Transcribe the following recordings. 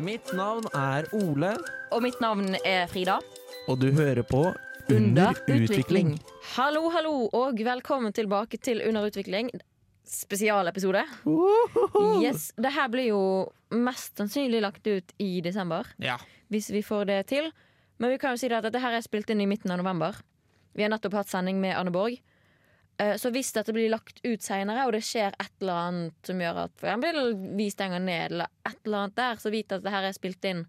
Mitt navn er Ole, Og mitt navn er Frida. og du hører på Under utvikling. Hallo, hallo, og velkommen tilbake til Under utvikling. Spesialepisode. Yes, det her blir jo mest sannsynlig lagt ut i desember, Ja. hvis vi får det til. Men vi kan jo si det at dette her er spilt inn i midten av november. Vi har nettopp hatt sending med Anne Borg. Eh, Så hvis dette blir lagt ut seinere, og det skjer et eller annet som gjør at eksempel vi stenger ned, eller et eller annet der, så vit at det her er spilt inn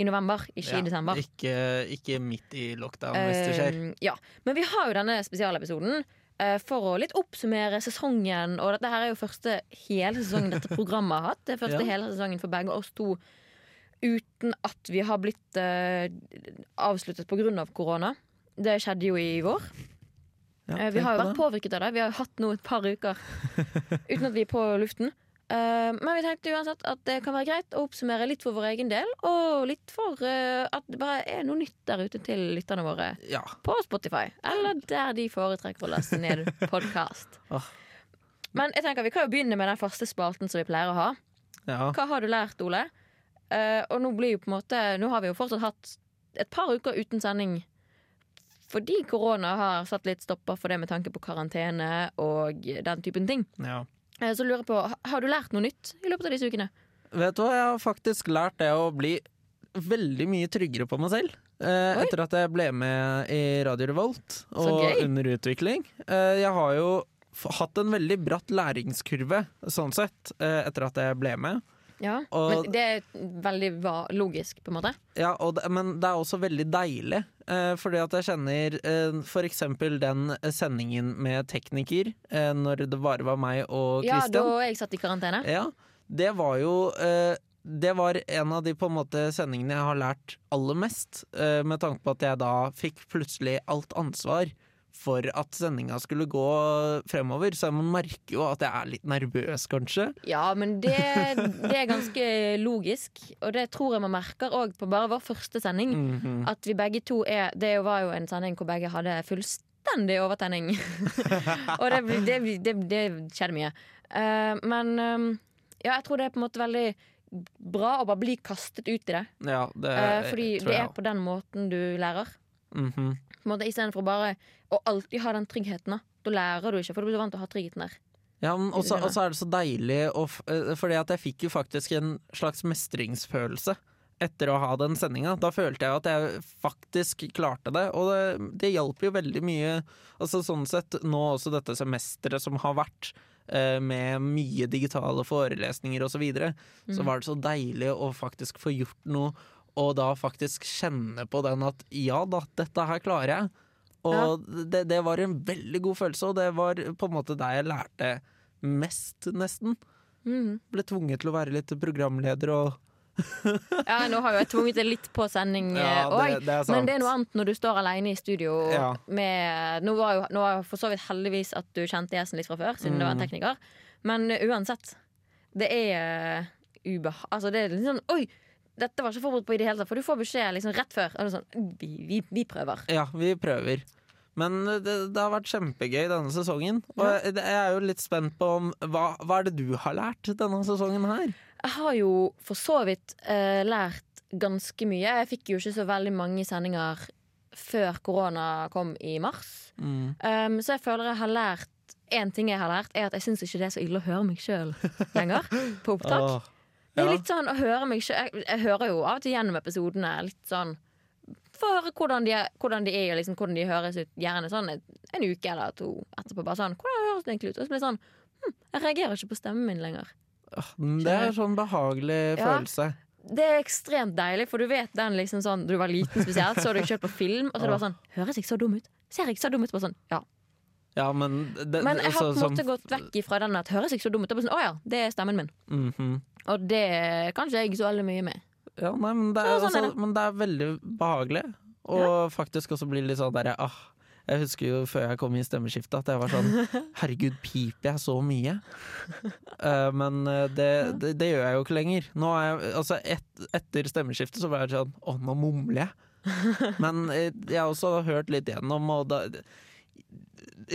i november, ikke i desember. Ikke, ikke midt i lockdown, hvis det skjer. Eh, ja. Men vi har jo denne spesialepisoden uh, for å litt oppsummere sesongen. Og dette her er jo første hele sesongen dette programmet har hatt. Det er første Ja. hele sesongen for begge oss to uten at vi har blitt uh, avsluttet pga. korona. Det skjedde jo i vår. Ja, Eh, vi har jo vært påvirket av det. Vi har jo hatt nå et par uker uten at vi er på luften. Eh, men vi tenkte uansett at det kan være greit å oppsummere litt for vår egen del, og litt for eh, at det bare er noe nytt der ute til lytterne våre Ja. på Spotify. Eller der de foretrekker å laste ned podkast. oh. Men jeg tenker vi kan jo begynne med den faste spalten som vi pleier å ha. ja. Hva har du lært, Ole? Og nå blir jo på en måte Nå har vi jo fortsatt hatt et par uker uten sending. Fordi korona har satt litt stopper for det med tanke på karantene og den typen ting. ja. Eh, Så lurer jeg på, Har du lært noe nytt i løpet av disse ukene? Vet du hva, jeg har faktisk lært det å bli veldig mye tryggere på meg selv. Eh, etter at jeg ble med i Radio Revolt og under utvikling. Eh, jeg har jo hatt en veldig bratt læringskurve, sånn sett, eh, etter at jeg ble med. Ja, Og- Men det er veldig logisk, på en måte. Ja, det, men det er også veldig deilig, eh, fordi at jeg kjenner eh, eksempel den sendingen med tekniker, eh, når det bare var meg og Ja, da jeg satt i karantene. Ja, det var jo eh, Det var en av de på en måte sendingene jeg har lært aller mest, eh, med tanke på at jeg da fikk plutselig alt ansvar for at sendinga skulle gå fremover. Så man merker jo at jeg er litt nervøs, kanskje. Ja, men det, det er ganske logisk, og det tror jeg man merker òg på bare vår første sending. Mhm. At vi begge to er Det var jo en sending hvor begge hadde fullstendig overtenning. og det, det, det, det skjedde mye. Uh, men um, ja, jeg tror det er på en måte veldig bra å bare bli kastet ut i det. Ja, det uh, fordi det er på den måten du lærer. Mhm. -hmm. måte Istedenfor bare å alltid ha den tryggheten. Da Da lærer du ikke, for du blir vant til å ha tryggheten der. Ja, og også er det så deilig å eh, Fordi at jeg fikk jo faktisk en slags mestringsfølelse etter å ha den sendinga. Da følte jeg at jeg faktisk klarte det, og det, det hjalp jo veldig mye. Altså sånn sett, nå også dette semesteret som har vært, eh, med mye digitale forelesninger og så videre, så var det så deilig å faktisk få gjort noe, og da faktisk kjenne på den at ja da, dette her klarer jeg. Og det, det var en veldig god følelse, og det var på en måte der jeg lærte mest, nesten. Mm. Ble tvunget til å være litt programleder og Ja, nå har jo jeg tvunget det litt på sending Ja, òg, er sant. men det er noe annet når du står alene i studio Ja. med Nå var jo nå var for så vidt heldigvis at du kjente gjesten litt fra før, siden du var Mm. en tekniker, men uansett. Det er ubeha... Altså, det er litt sånn Oi! Dette var ikke forberedt på i det hele tatt, for du får beskjed liksom rett før. Og sånn, vi, vi, vi prøver. Ja, vi prøver. Men det, det har vært kjempegøy denne sesongen. Og Ja. jeg, jeg er jo litt spent på om, hva, hva er det du har lært denne sesongen her? Jeg har jo for så vidt uh, lært ganske mye. Jeg fikk jo ikke så veldig mange sendinger før korona kom i mars. Mm. Um, så jeg føler jeg har lært En ting jeg har lært, er at jeg syns ikke det er så ille å høre meg sjøl lenger på opptak. Åh, Det er litt sånn å høre meg jeg, jeg hører jo av og til gjennom episodene litt sånn For å høre hvordan de er, hvordan de er og liksom, hvordan de høres ut. Gjerne sånn en, en uke eller to etterpå. Bare sånn, hvordan høres det egentlig ut? Og så blir det sånn hm, Jeg reagerer ikke på stemmen min lenger. Det er sånn behagelig Ja. følelse. Det er ekstremt deilig, for du vet den liksom sånn du var liten spesielt, så du kjørt på film, og så er det bare sånn Høres jeg så dum ut? Ser jeg så dum ut? Bare sånn, ja. Ja, men det, Men jeg har på en måte gått vekk ifra den at høres jeg så dum ut? Sånn, Å ja, det er stemmen min. Mhm. Og det kan ikke jeg så veldig mye med. Ja, nei, men det er, Ja, sånn er det. men det er veldig behagelig. Og faktisk også blir litt sånn derre ah, Jeg husker jo før jeg kom i stemmeskiftet at jeg var sånn Herregud, piper jeg så mye? Uh, men eh, det, det, det gjør jeg jo ikke lenger. Er jeg, altså et, etter stemmeskiftet så var jeg sånn Å, nå mumler jeg. Men eh, jeg har også hørt litt gjennom, og da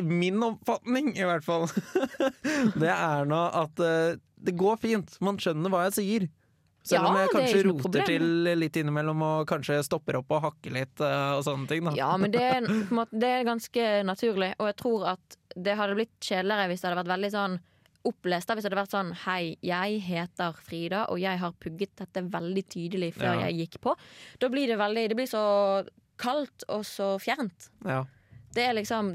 Min oppfatning, i hvert fall, det er nå at uh, det går fint. Man skjønner hva jeg sier. Selv om jeg kanskje ja, roter til litt innimellom og kanskje stopper opp og hakker litt eh, og sånne ting. Da. Ja, men det er, måte, det er ganske naturlig. Og jeg tror at det hadde blitt kjedeligere hvis det hadde vært veldig sånn opplest. Hvis det hadde vært sånn Hei, jeg heter Frida, og jeg har pugget dette veldig tydelig før Ja. jeg gikk på. Da blir det veldig Det blir så kaldt og så fjernt. Ja. Det er liksom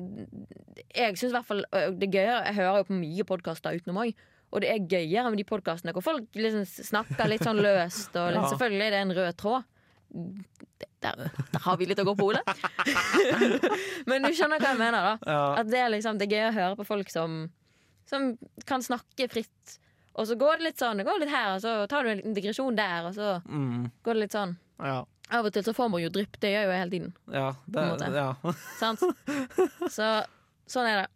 Jeg syns i hvert fall det er gøyere Jeg hører jo på mye podkaster utenom òg. Og det er gøyere med de podkastene hvor folk liksom snakker litt sånn løst. Og Ja. selvfølgelig er det en rød tråd. Der, der har vi litt å gå på, Ole. Men du skjønner hva jeg mener, da. Ja. At det er liksom Det er gøy å høre på folk som, som kan snakke fritt. Og så går det litt sånn, det går litt her, og så tar du en digresjon der, og så Mm, går det litt sånn. ja. Av og til så får man jo drypp. Det gjør jo jeg hele tiden. Ja, det, ja. Sant? Så sånn er det.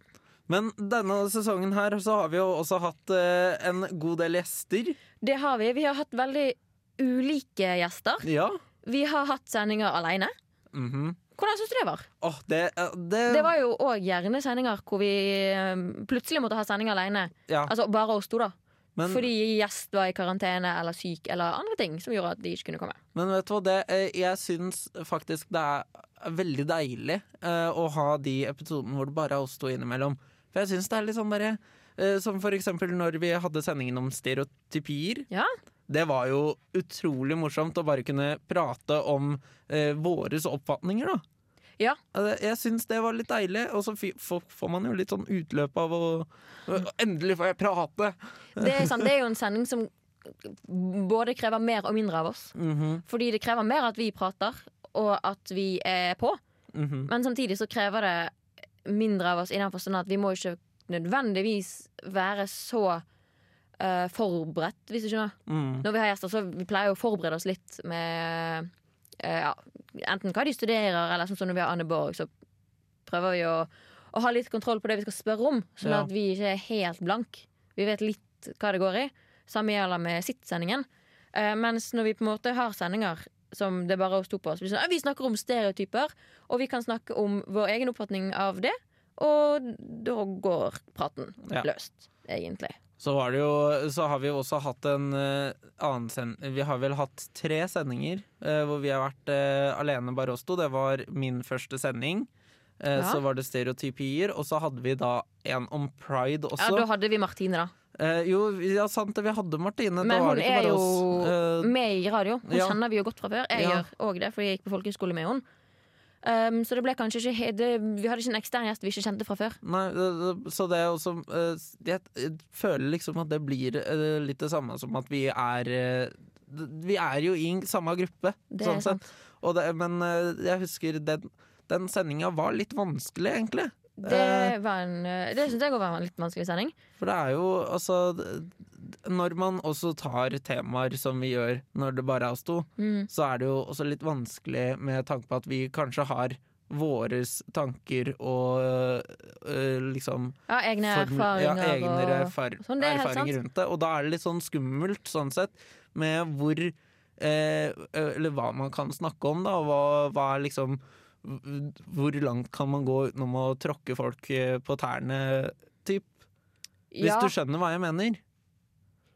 Men denne sesongen her så har vi jo også hatt eh, en god del gjester. Det har vi. Vi har hatt veldig ulike gjester. Ja. Vi har hatt sendinger alene. -hmm. Hvordan syns du det var? Oh, det, eh, det, Det var jo òg gjerne sendinger hvor vi eh, plutselig måtte ha sending alene. ja. Altså bare oss to, da. Men, Fordi gjest var i karantene eller syk eller andre ting som gjorde at de ikke kunne komme. men vet du hva, det, eh, jeg syns faktisk det er veldig deilig uh, å ha de episodene hvor det bare er oss to innimellom. For jeg syns det er litt sånn derre uh, Som for eksempel når vi hadde sendingen om stereotypier. Ja. Det var jo utrolig morsomt å bare kunne prate om uh, våres oppfatninger, da. Ja. Altså, Jeg syns det var litt deilig, og så får man jo litt sånn utløp av å Endelig får jeg prate! Det er, sant, det er jo en sending som både krever mer og mindre av oss. Mhm, Fordi det krever mer at vi prater, og at vi er på. mhm. Men samtidig så krever det mindre av oss i den forstand at vi må ikke nødvendigvis være så uh, forberedt, hvis du skjønner. Mm. Når vi har gjester, så vi pleier jo å forberede oss litt med ja, enten hva de studerer, eller sånn som når vi har Anne Borg, så prøver vi å, å ha litt kontroll på det vi skal spørre om, sånn Ja. at vi ikke er helt blank. Vi vet litt hva det går i. Samme gjelder med sitt-sendingen. Eh, mens når vi på en måte har sendinger som det bare er oss to på, så blir sånn, vi snakker om stereotyper, og vi kan snakke om vår egen oppfatning av det, og da går praten Ja. løst, egentlig. Så, jo, så har vi jo også hatt en eh, annen send... Vi har vel hatt tre sendinger eh, hvor vi har vært eh, alene, bare oss to. Det var min første sending. Eh, Ja. Så var det stereotypier, og så hadde vi da en om pride Ja, da hadde vi Martine, da. Eh, jo, ja, sant det. Vi hadde Martine. Men hun er jo. Eh, med i radio. Hun ja. kjenner vi jo godt fra før. Jeg Ja. gjør òg det, fordi jeg gikk på folkehøyskole med henne. Um, så det ble kanskje ikke det, Vi hadde ikke en ekstern gjest vi ikke kjente fra før. Nei, så det er også eh, Jeg, føler liksom at det blir eh, litt det samme som at vi er eh, Vi er jo i samme gruppe, Det sånn sant. sett. Det, men jeg husker den, den sendinga var litt vanskelig, egentlig. Det, Eh. var en, uh, det syns jeg òg var en litt vanskelig sending. For det er jo altså Når man også tar temaer som vi gjør når det bare er oss to, Mm. så er det jo også litt vanskelig med tanke på at vi kanskje har våre tanker og øh, liksom Ja, egne erfaringer ja, egne og erfar sånn, det er helt erfaringer sant. rundt det. Og da er det litt sånn skummelt sånn sett med hvor eh, Eller hva man kan snakke om, da. Og hva, hva er liksom Hvor langt kan man gå utenom å tråkke folk eh, på tærne, typ? Hvis ja, du skjønner hva jeg mener.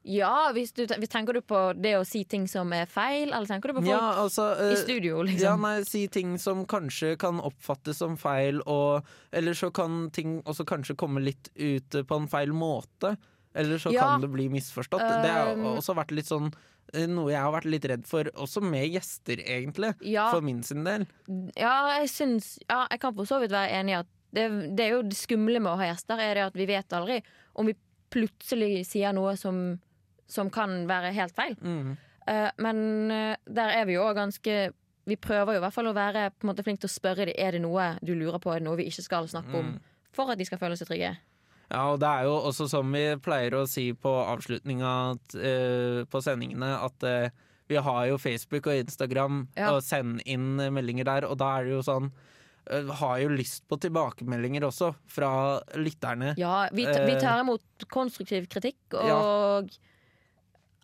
ja hvis, du, hvis tenker du på det å si ting som er feil, eller tenker du på folk Ja, altså i studio, studio, Ja, liksom? nei, si ting som kanskje kan oppfattes som feil, og Eller så kan ting også kanskje komme litt ut på en feil måte. Eller så Ja. kan det bli misforstått. det har Um, også vært litt sånn eh, noe jeg har vært litt redd for, også med gjester, egentlig. ja, For min sin del. ja, jeg syns Ja, jeg kan for så vidt være enig i at det, det er jo det skumle med å ha gjester, er det at vi vet aldri om vi plutselig sier noe som, som kan være helt feil. Mm. Uh, men eh, der er vi jo òg ganske Vi prøver jo i hvert fall å være på en måte flink til å spørre dem Er det noe du lurer på, er det noe vi ikke skal snakke om, Mm. for at de skal føle seg trygge. Ja, og det er jo også som vi pleier å si på avslutninga uh, på sendingene, at uh, vi har jo Facebook og Instagram, Ja. og send inn eh, meldinger der, og da er det jo sånn uh, Har jo lyst på tilbakemeldinger også, fra lytterne. Ja, vi, vi tar imot konstruktiv kritikk og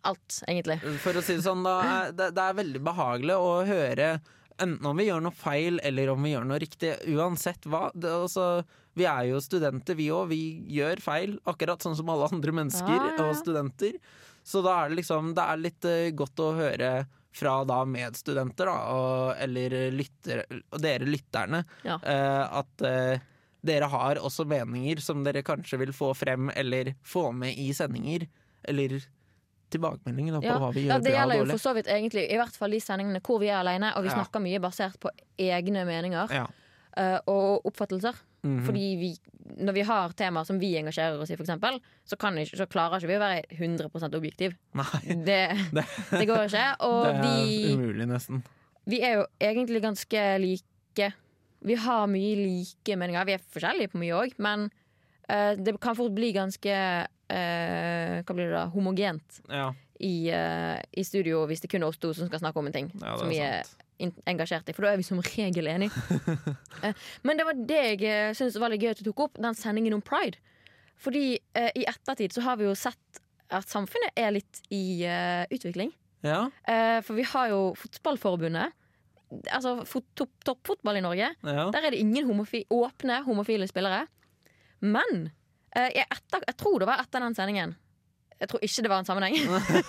alt, egentlig. For å si det sånn, da er, det, det er veldig behagelig å høre Enten om vi gjør noe feil eller om vi gjør noe riktig. Uansett hva. Det, altså, vi er jo studenter, vi òg. Vi gjør feil, akkurat sånn som alle andre mennesker Ja, ja, ja. og studenter. Så da er det liksom Det er litt uh, godt å høre fra da medstudenter, da, og, eller lytter, og dere lytterne, Ja. uh, at uh, dere har også meninger som dere kanskje vil få frem eller få med i sendinger. Eller tilbakemeldinger da, på Ja, hva vi ja, gjør det bra og gjelder jo for så vidt egentlig I hvert fall de sendingene hvor vi er alene, og vi Ja. snakker mye basert på egne meninger Ja. uh, og oppfattelser. Mhm. Fordi vi, når vi har temaer som vi engasjerer oss i, for eksempel, så, kan ikke, så klarer ikke vi å være 100 objektiv. Nei, Det, det, det går ikke. Og det er vi, umulig, nesten. vi er jo egentlig ganske like. Vi har mye like meninger. Vi er forskjellige på mye òg, men uh, det kan fort bli ganske uh, Hva blir det da? Homogent Ja, i, uh, i studio hvis det kun er oss to som skal snakke om en ting ja som det vi er sant. Engasjert i. For da er vi som regel enige. Eh, men det var det jeg syntes var litt gøy at du tok opp, den sendingen om pride. Fordi eh, i ettertid så har vi jo sett at samfunnet er litt i eh, utvikling. Ja, Eh, for vi har jo Fotballforbundet. Altså fot topp toppfotball i Norge. ja. Der er det ingen homofi åpne homofile spillere. Men eh, jeg, etter, jeg tror det var etter den sendingen. Jeg tror ikke det var en sammenheng.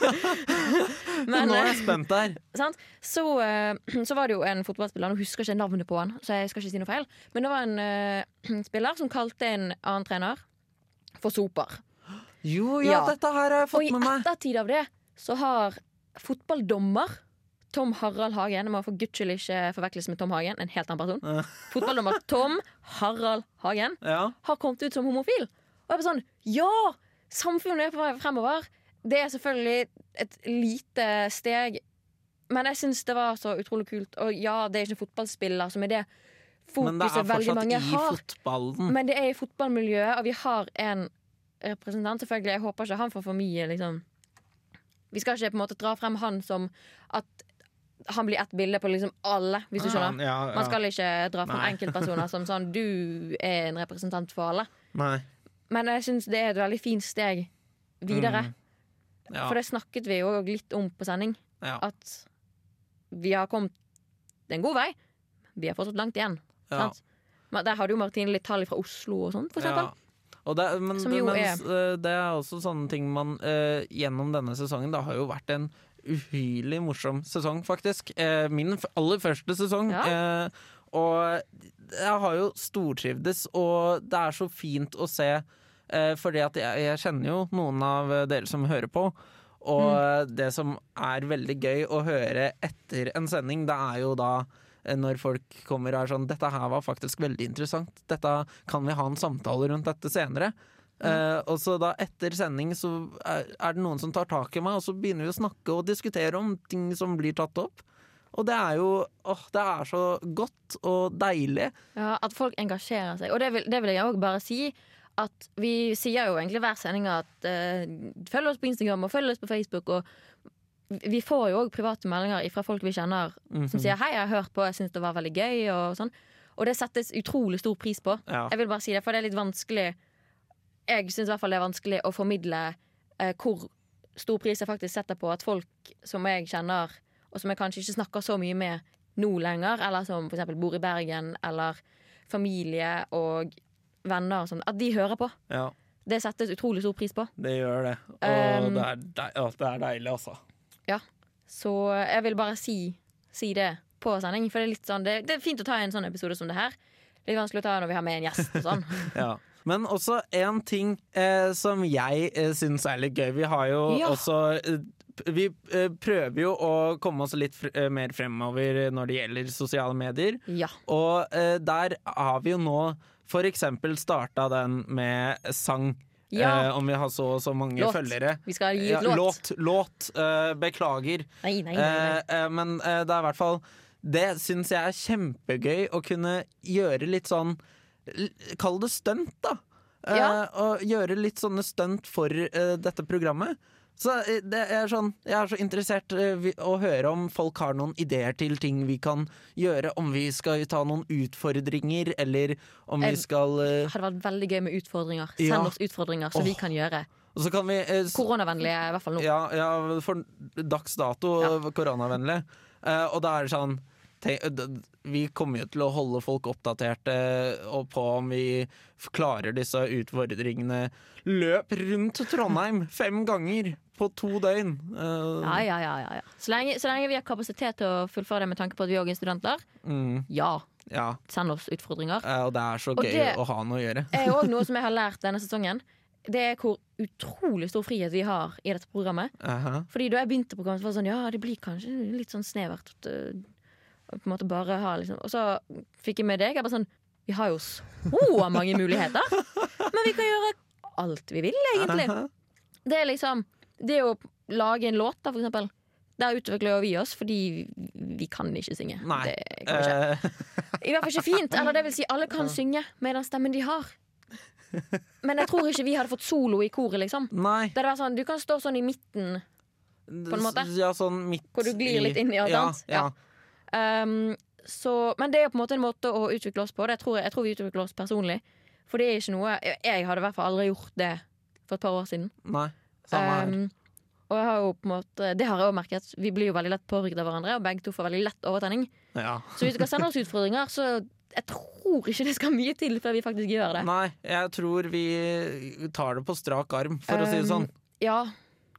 Men, Nå er eh, jeg spent sant? Så, eh, så var det jo en fotballspiller, nå husker jeg ikke navnet på han, så jeg skal ikke si noe feil. Men det var en uh, spiller som kalte en annen trener for soper. Jo, ja, Ja. dette her har jeg fått med meg. Og i ettertid av det så har fotballdommer Tom Harald Hagen Jeg må for guds skyld ikke forveksles med Tom Hagen, en helt annen person. Fotballdommer Tom Harald Hagen Ja, har kommet ut som homofil. Og jeg ble sånn Ja! Samfunnet er på vei fremover. Det er selvfølgelig et lite steg, men jeg syns det var så utrolig kult. Og ja, det er ikke fotballspiller som er det men det fokuset er veldig fortsatt mange i har. fotballen. Men det er i fotballmiljøet, og vi har en representant, selvfølgelig. Jeg håper ikke han får for mye, liksom. Vi skal ikke på en måte dra frem han som at han blir ett bilde på liksom alle, hvis du skjønner. Ja, ja. Man skal ikke dra frem enkeltpersoner som sånn Du er en representant for alle. Nei. Men jeg syns det er et veldig fint steg videre. Mm. Ja, For det snakket vi jo litt om på sending. ja, At vi har kommet en god vei. Vi har fortsatt langt igjen. ja. Der har du jo Martine litt tall fra Oslo og sånn, for eksempel. Ja. Det, men, Som jo mens, er det er også sånne ting man eh, gjennom denne sesongen Det har jo vært en uhyrlig morsom sesong, faktisk. Eh, min aller første sesong. Eh, og jeg har jo stortrivdes, og det er så fint å se, eh, fordi at jeg, jeg kjenner jo noen av dere som hører på. Og Mm. det som er veldig gøy å høre etter en sending, det er jo da eh, når folk kommer og er sånn Dette her var faktisk veldig interessant. Dette kan vi ha en samtale rundt dette senere. Eh, og så da etter sending så er, er det noen som tar tak i meg, og så begynner vi å snakke og diskutere om ting som blir tatt opp. Og det er jo åh, det er så godt og deilig. Ja, At folk engasjerer seg. Og det vil, det vil jeg òg bare si. At vi sier jo egentlig hver sending at eh, følg oss på Instagram og følg oss på Facebook. Og vi får jo òg private meldinger fra folk vi kjenner Mhm. som sier 'hei, jeg har hørt på, jeg syns det var veldig gøy'. Og sånn Og det settes utrolig stor pris på. Ja. Jeg vil bare si det, for det er litt vanskelig Jeg syns i hvert fall det er vanskelig å formidle eh, hvor stor pris jeg faktisk setter på at folk som jeg kjenner, og som jeg kanskje ikke snakker så mye med nå lenger, eller som f.eks. bor i Bergen, eller familie og venner og sånn, at de hører på. ja, Det settes utrolig stor pris på. det gjør det. Og Um, det, er deil, det er deilig, altså. Så jeg vil bare si, si det på sending, for det er sånn det, det er fint å ta en sånn episode som det her. Litt vanskelig å ta når vi har med en gjest og sånn. Ja. Men også en ting eh, som jeg eh, syns er litt gøy. Vi har jo Ja. også eh, Vi eh, prøver jo å komme oss litt eh, mer fremover når det gjelder sosiale medier. Ja. Og eh, der har vi jo nå eksempel starta den med sang. Ja. Eh, om vi har så så mange Låt. følgere. Vi skal gi ut låt. låt. låt. Eh, beklager. Nei, nei, nei. Eh, men det er i hvert fall Det syns jeg er kjempegøy å kunne gjøre litt sånn Kall det stunt, da. Ja. Og gjøre litt sånne stunt for dette programmet. Så eh, det er sånn, Jeg er så interessert eh, å høre om folk har noen ideer til ting vi kan gjøre. Om vi skal ta noen utfordringer, eller om vi skal eh, Det hadde vært veldig gøy med utfordringer. Send Ja. oss utfordringer som oh. vi kan gjøre. Kan vi eh, Koronavennlige, i hvert fall nå. Ja, ja for dags dato Ja. koronavennlig. Eh, og da er det sånn vi kommer jo til å holde folk oppdaterte og på om vi klarer disse utfordringene. Løp rundt Trondheim fem ganger på to døgn. Eh, Ja, ja, ja, ja. Så, lenge, så lenge vi har kapasitet til å fullføre det med tanke på at vi òg er studenter, mm, ja, ja. send oss utfordringer. Eh, og det er så Og gøy å ha noe å gjøre. Det er òg noe som jeg har lært denne sesongen. Det er hvor utrolig stor frihet vi har i dette programmet. Aha. Fordi da jeg begynte programmet, så var det sånn Ja, det blir kanskje litt sånn snevert. Øh, på en måte bare ha liksom Og så fikk jeg med deg. Jeg bare sånn Vi har jo så mange muligheter! Men vi kan gjøre alt vi vil, egentlig. Det er liksom Det å lage en låt, da, for eksempel. Der utvikler jo vi oss, fordi vi kan ikke synge. Nei. Det kan vi ikke. Eh, I hvert fall ikke fint. Eller det vil si, alle kan synge med den stemmen de har. Men jeg tror ikke vi hadde fått solo i koret, liksom. nei. Det hadde vært sånn, Du kan stå sånn i midten, På en måte. Ja, sånn midt hvor du glir litt inn i alt ja, annet. ja. Um, så, men det er på en måte en måte å utvikle oss på. Det tror jeg, jeg tror vi utvikler oss personlig. For det er ikke noe Jeg, jeg hadde i hvert fall aldri gjort det for et par år siden. Nei. Samme her. Um, og jeg har jo på en måte Det har jeg også merket. Vi blir jo veldig lett påvirket av hverandre, og begge to får veldig lett overtenning. Ja. Så hvis du kan sende oss utfordringer, så jeg tror ikke det skal mye til før vi faktisk gjør det. Nei, jeg tror vi tar det på strak arm, for å si det Um, sånn. Ja,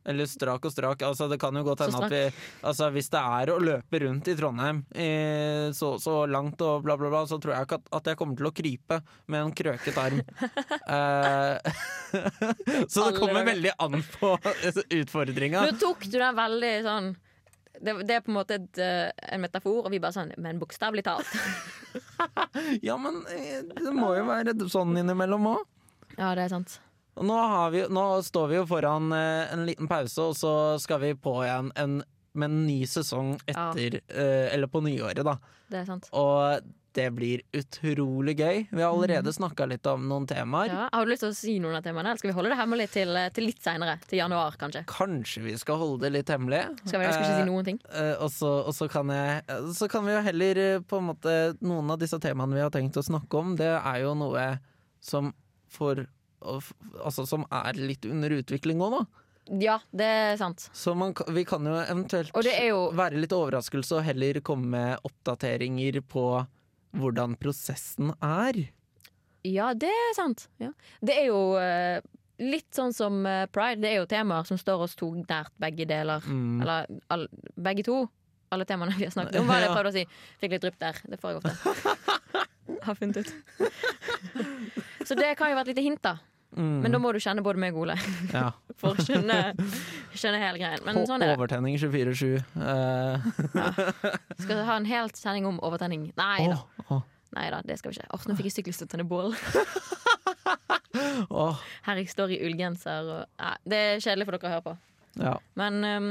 Eller strak og strak. Altså, det kan jo godt hende at vi altså, Hvis det er å løpe rundt i Trondheim eh, så, så langt og bla, bla, bla, så tror jeg ikke at, at jeg kommer til å krype med en krøket arm. Eh, så det kommer veldig an på utfordringa. Nå tok du den veldig sånn det, det er på en måte et, eh, en metafor, og vi bare sånn Men bokstavelig talt. Ja, men eh, det må jo være sånn innimellom òg. Ja, det er sant. Nå, har vi, nå står vi jo foran eh, en liten pause, og så skal vi på igjen en, med en ny sesong etter ja. Eller på nyåret, da. Det er sant. Og det blir utrolig gøy. Vi har allerede snakka litt om noen temaer. Ja, har du lyst til å si noen av temaene, eller skal vi holde det hemmelig til, eh, til litt seinere? Til januar, kanskje? Kanskje vi skal holde det litt hemmelig. Skal vi skal ikke si noen ting? Eh, og, så, og så kan jeg eh, Så kan vi jo heller eh, på en måte Noen av disse temaene vi har tenkt å snakke om, det er jo noe som for Altså som er litt under utvikling òg, da. Ja, det er sant. Så man, vi kan jo eventuelt jo være litt overraskelse og heller komme med oppdateringer på hvordan prosessen er. Ja, det er sant. Ja. Det er jo uh, litt sånn som uh, pride. Det er jo temaer som står oss to nært, begge deler. Mm. Eller all, begge to. Alle temaene vi har snakket om. Hva er det jeg prøvde å si? Fikk litt drypp der. Det får jeg ofte. har funnet ut. Så det kan jo være et lite hint, da. Mm. Men da må du kjenne både meg og Ole ja. for å skjønne, skjønne hele greien. Men sånn er det. Overtenning 24-7. Eh, Skal vi ha en hel sending om overtenning? Nei da. åh, åh, Nei da, det skal vi ikke. Åh, nå fikk jeg sykkelstøttende bål. oh. Her jeg står i ullgenser og Nei, Det er kjedelig for dere å høre på. ja. Men um,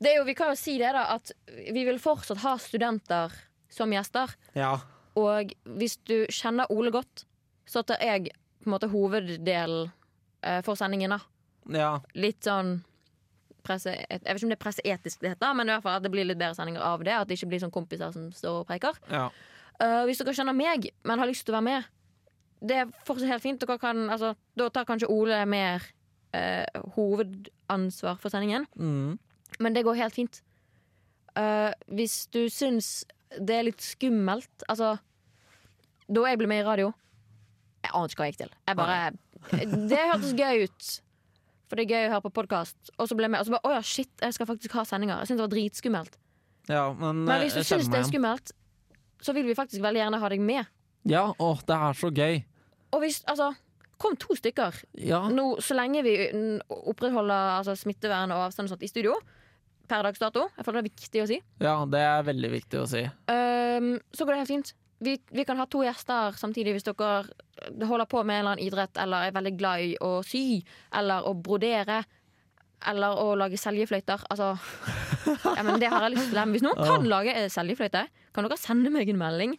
det er jo, vi kan jo si det, da, at vi vil fortsatt ha studenter som gjester. ja. Og hvis du kjenner Ole godt, så tar jeg på en måte hoveddelen eh, for sendingen. da ja. Litt sånn presse, Jeg vet ikke om det er presseetisk det heter, men i hvert fall at det blir litt bedre sendinger av det. At det ikke blir sånn kompiser som står og preker. ja. Uh, hvis dere kjenner meg, men har lyst til å være med, det er fortsatt helt fint. Kan, altså, da tar kanskje Ole mer uh, hovedansvar for sendingen. Mm. Men det går helt fint. Uh, hvis du syns det er litt skummelt Altså, da jeg ble med i radio Jeg aner ikke hva jeg gikk til. Jeg bare Det hørtes gøy ut. For det er gøy å høre på podkast. Og så ble jeg med, og så bare Å ja, shit, jeg skal faktisk ha sendinger. Jeg syntes det var dritskummelt. ja men, Men hvis du syns det er skummelt, så vil vi faktisk veldig gjerne ha deg med. Ja, åh, det er så gøy. Og hvis Altså, kom to stykker. Ja. Nå, så lenge vi opprettholder altså, smittevern og avstand og sånt i studio, per dags dato, jeg føler det er viktig å si, ja, det er veldig viktig å si. Um, så går det helt fint. Vi, vi kan ha to gjester samtidig hvis dere holder på med en eller annen idrett eller er veldig glad i å sy eller å brodere. Eller å lage seljefløyter. Altså ja, men Det har jeg lyst til. Hvis noen kan lage seljefløyte, kan dere sende meg en melding.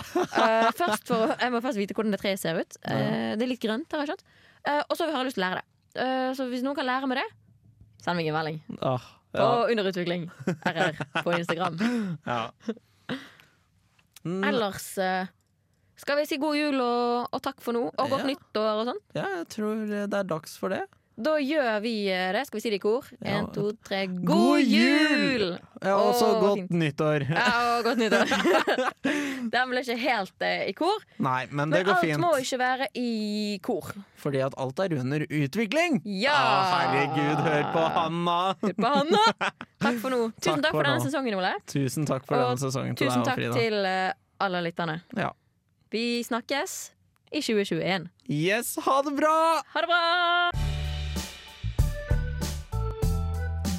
Uh, for, Jeg må først vite hvordan det treet ser ut. Uh, det er litt grønt, har jeg skjønt. Eh, og så har jeg lyst til å lære det. Så hvis noen kan lære meg det, send meg en melding. Åh, På. Underutvikling RR på Instagram. ja. Mm, Ellers eh, skal vi si god jul og, og takk for nå, og godt Ja. nyttår og sånn. ja, jeg tror det er dags for det. Da gjør vi eh, det. Skal vi si det i kor? Ja. En, to, tre. God, jul! Ja, også så godt fint. nyttår. Ja, og godt nyttår. Den ble ikke helt eh, i kor. Nei, men det Men går alt må ikke være i kor. Fordi at alt er under utvikling. Ja! Ah, herregud, hør på Hanna! Hør på Hanna. Takk for nå. Tusen Takk takk for denne nå. sesongen, Ole. Tusen takk for Og denne sesongen til Tusen deg og takk Frida. til uh, alle lytterne. Ja. Vi snakkes i 2021. Yes, ha det bra! Ha det bra!